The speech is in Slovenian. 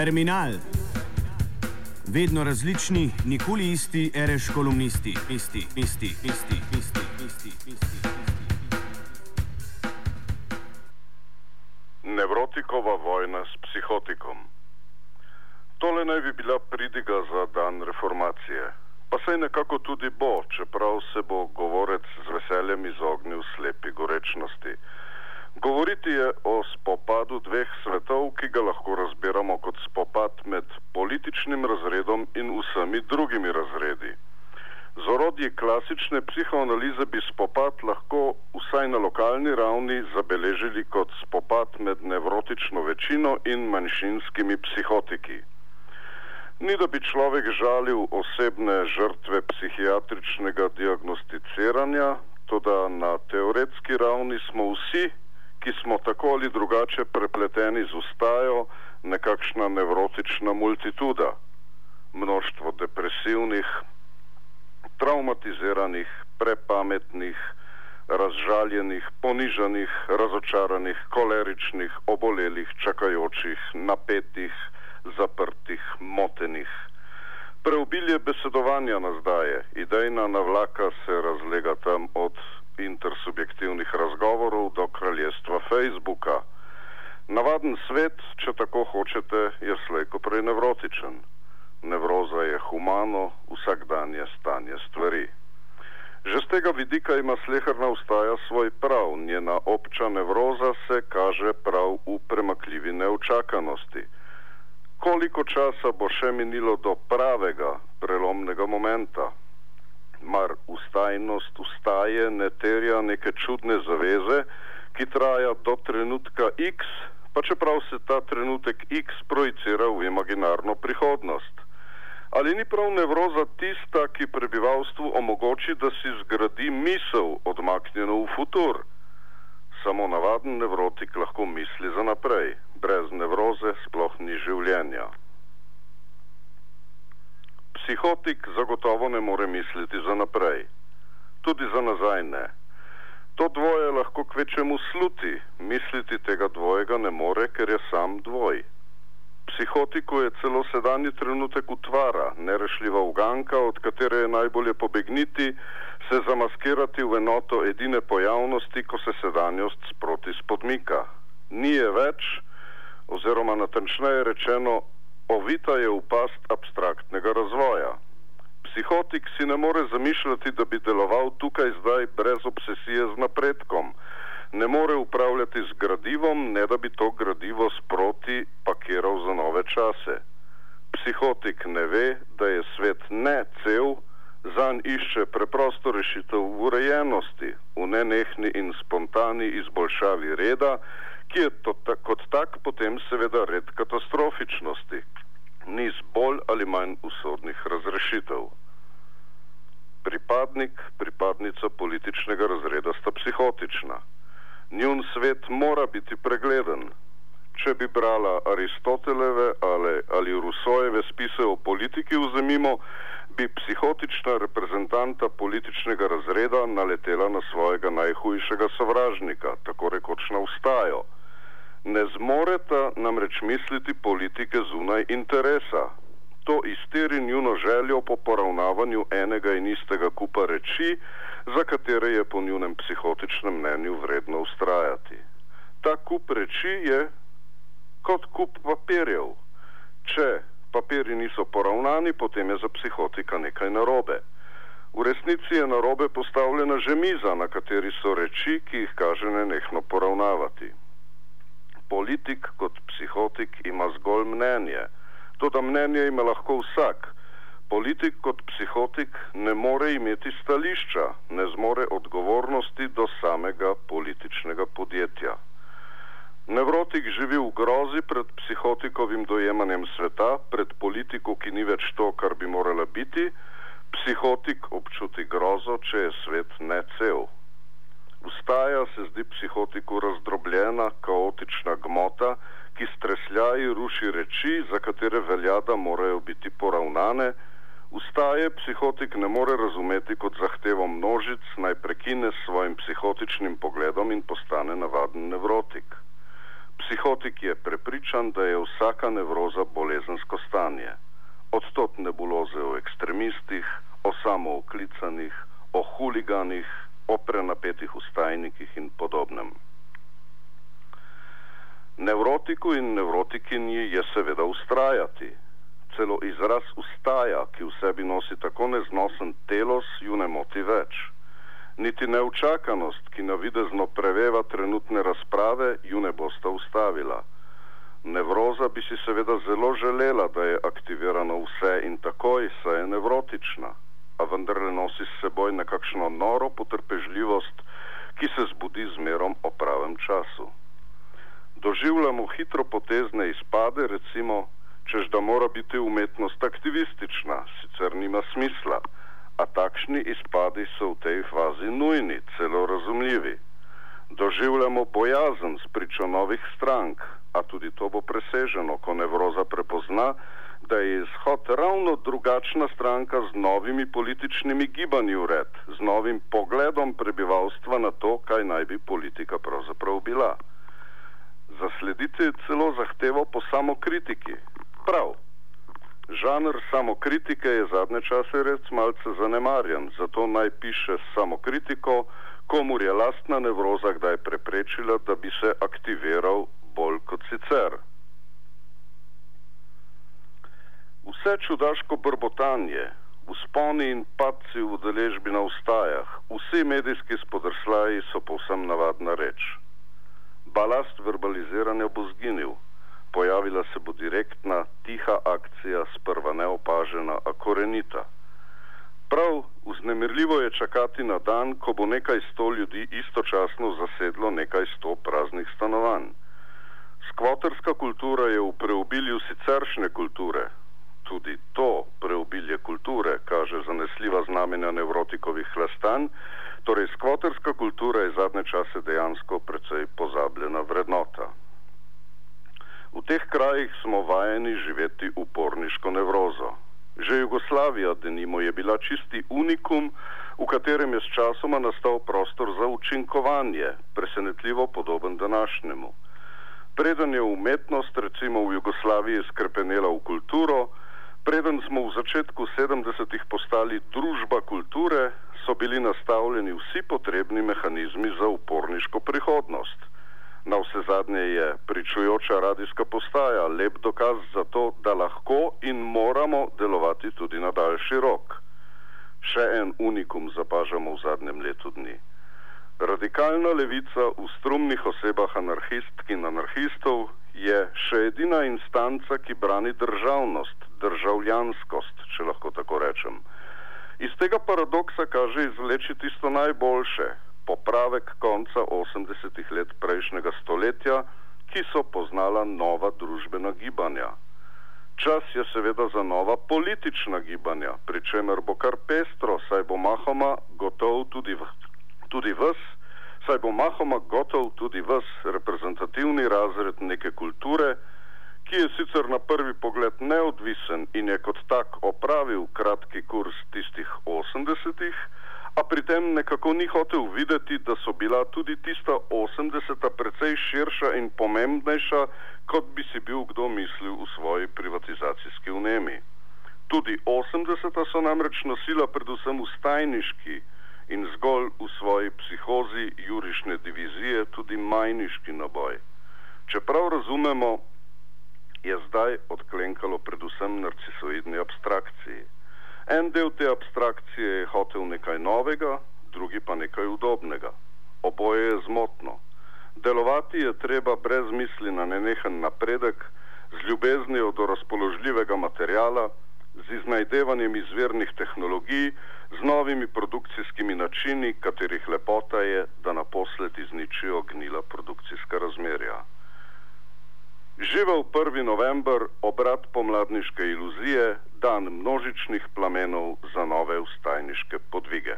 Terminal. Vedno različni, nikoli isti, ereš kolumnisti, isti, isti, isti, isti, isti, isti. Nevrotikova vojna s psihotikom. Tole naj bi bila pridiga za dan reformacije. Pa sej nekako tudi bo, čeprav se bo govorec z veseljem izognil slepi gorečnosti. Govoriti je o spopadu dveh svetov, ki ga lahko razbiramo kot spopad med političnim razredom in vsemi drugimi razredi. Z orodji klasične psihoanalize bi spopad lahko vsaj na lokalni ravni zabeležili kot spopad med nevrotično večino in manjšinskimi psihotiki. Ni da bi človek žalil osebne žrtve psihiatričnega diagnosticiranja, tudi na teoretski ravni smo vsi ki smo tako ali drugače prepleteni z ustajo, nekakšna nevrotična multituda, množstvo depresivnih, traumatiziranih, prepametnih, razžaljenih, ponižanih, razočaranih, koleričnih, obolelih, čakajočih, napetih, zaprtih, motenih. Preobilje besedovanja nas daje, idejna navlaka se razlega tam od intersubjektivnih razgovorov do kraljestva Facebooka. Navaden svet, če tako hočete, je slejko prej nevrotičen. Nevroza je humano, vsakdanje stanje stvari. Že z tega vidika ima slehrna ustaja svoj prav, njena obča nevroza se kaže prav v premakljivi neučakanosti. Koliko časa bo še minilo do pravega, prelomnega momenta? Mar ustajnost ustaje ne terja neke čudne zaveze, ki traja do trenutka X, pa čeprav se ta trenutek X projicira v imaginarno prihodnost. Ali ni prav nevroza tista, ki prebivalstvu omogoči, da si zgradi misel odmaknjeno v futur? Samo navaden nevrotik lahko misli za naprej, brez nevroze sploh ni življenja. Psihotik zagotovo ne more misliti za naprej, tudi za nazaj ne. To dvoje lahko kvečemu sluti, misliti tega dvojega ne more, ker je sam dvoj. Psihotiku je celo sedanji trenutek utvara, nerešljiva uganka, od katere je najbolje pobegniti, se zamaskirati v enoto edine pojavnosti, ko se sedanjost sproti spodmika. Ni je več, oziroma natančneje rečeno, ovita je v past abstraktnega razvoja. Psihotik si ne more zamišljati, da bi deloval tukaj zdaj brez obsesije z napredkom. Ne more upravljati z gradivom, ne da bi to gradivo sproti pakiral za nove čase. Psihotik ne ve, da je svet ne cel, zanj išče preprosto rešitev v urejenosti, v nenehni in spontani izboljšavi reda, ki je to, kot tak potem seveda red katastrofičnosti, niz bolj ali manj usodnih razrešitev. Pripadnik, pripadnica političnega razreda sta psihotična. Njun svet mora biti pregleden. Če bi brala Aristoteleve ali, ali Rusojeve spise o politiki vzemimo, bi psihotična reprezentanta političnega razreda naletela na svojega najhujšega sovražnika, tako rekoč na ustajo. Ne zmoreta namreč misliti politike zunaj interesa. To izteri njuno željo po poravnavanju enega in istega kupa reči, za katere je po njunem psihotičnem mnenju vredno ustrajati. Ta kup reči je kot kup papirjev. Če papiri niso poravnani, potem je za psihotika nekaj narobe. V resnici je narobe postavljena že miza, na kateri so reči, ki jih kaže nenehno poravnavati politik kot psihotik ima zgolj mnenje. To, da mnenje ima lahko vsak. Politik kot psihotik ne more imeti stališča, ne zmore odgovornosti do samega političnega podjetja. Nevrotik živi v grozi pred psihotikovim dojemanjem sveta, pred politiko, ki ni več to, kar bi morala biti. Psihotik občuti grozo, če je svet ne cel. Vstaja se zdi psihotiku razdrobljena, kaotična gmota, ki stresljaji ruši reči, za katere velja, da morajo biti poravnane. Vstaje psihotik ne more razumeti kot zahtevo množic, naj prekine s svojim psihotičnim pogledom in postane navaden nevrotik. Psihotik je prepričan, da je vsaka nevroza bolezensko stanje. Odtot nebuloze o ekstremistih, o samooklicanih, o huliganih, o prenapetih ustajnikih in podobnem. Nevrotiku in nevrotikinji je seveda ustrajati. Celo izraz ustaja, ki v sebi nosi tako neznosen telos, ju ne moti več. Niti neučakanost, ki navidezno preveva trenutne razprave, ju ne bosta ustavila. Nevroza bi si seveda zelo želela, da je aktivirano vse in takoj, saj je nevrotična, a vendarle nosi s seboj nekakšno noro potrpežljivost, ki se zbudi zmerom o pravem času doživljamo hitro potezne izpade, recimo, čež da mora biti umetnost aktivistična, sicer nima smisla, a takšni izpadi so v tej fazi nujni, celo razumljivi. Doživljamo bojazen s pričo novih strank, a tudi to bo preseženo, ko nevroza prepozna, da je izhod ravno drugačna stranka z novimi političnimi gibanji v red, z novim pogledom prebivalstva na to, kaj naj bi politika pravzaprav bila zaslediti celo zahtevo po samokritiki. Prav. Žanr samokritike je zadnje čase res malce zanemarjen, zato naj piše samokritiko, komur je lastna nevroza kdaj preprečila, da bi se aktiviral bolj kot sicer. Vse čudaško brbotanje, usponi in padci v deležbi na ustajah, vsi medijski spodrslaji so povsem navadna reč balast verbaliziranja bo zginil. Pojavila se bo direktna, tiha akcija, sprva neopažena, a korenita. Prav vznemirljivo je čakati na dan, ko bo nekaj sto ljudi istočasno zasedlo nekaj sto praznih stanovanj. Skvoterska kultura je v preobilju siceršne kulture. Tudi to preobilje kulture kaže zanesljiva znamenja nevrotikovih hlastanj, Torej, skvoterska kultura je zadnje čase dejansko precej pozabljena vrednota. V teh krajih smo vajeni živeti uporniško nevrozo. Že Jugoslavija, denimo, je bila čisti unikum, v katerem je s časoma nastal prostor za učinkovanje, presenetljivo podoben današnjemu. Preden je umetnost, recimo v Jugoslaviji, skrpenela v kulturo, preden smo v začetku 70-ih postali družba kulture, so bili nastavljeni vsi potrebni mehanizmi za uporniško prihodnost. Na vse zadnje je pričujoča radijska postaja lep dokaz za to, da lahko in moramo delovati tudi na daljši rok. Še en unikum zapažamo v zadnjem letu dni. Radikalna levica v strumnih osebah anarhistk in anarhistov je še edina instanca, ki brani državnost, državljanskost, če lahko tako rečem. Iz tega paradoksa kaže izvleči tisto najboljše, popravek konca 80-ih let prejšnjega stoletja, ki so poznala nova družbena gibanja. Čas je seveda za nova politična gibanja, pri čemer bo kar pestro, saj bo mahoma gotov tudi, v, tudi vas, saj bo mahoma gotov tudi vas reprezentativni razred neke kulture, ki je sicer na prvi pogled neodvisen in je kot tak opravil kratki kurs tistih 80-ih, a pri tem nekako ni hotel videti, da so bila tudi tista 80-ta precej širša in pomembnejša, kot bi si bil kdo mislil v svoji privatizacijski vnemi. Tudi 80-ta so namreč nosila predvsem ustajniški in zgolj v svoji psihozi jurišne divizije tudi majniški naboj. Čeprav razumemo, je zdaj odklenkalo predvsem narcisoidni abstrakciji. En del te abstrakcije je hotel nekaj novega, drugi pa nekaj udobnega. Oboje je zmotno. Delovati je treba brez misli na nenehen napredek, z ljubeznijo do razpoložljivega materijala, z iznajdevanjem izvirnih tehnologij, z novimi produkcijskimi načini, katerih lepota je, da naposled izničijo gnila produkcijska razmerja. Živel 1. november, obrat pomladniške iluzije, dan množičnih plamenov za nove ustajniške podvige.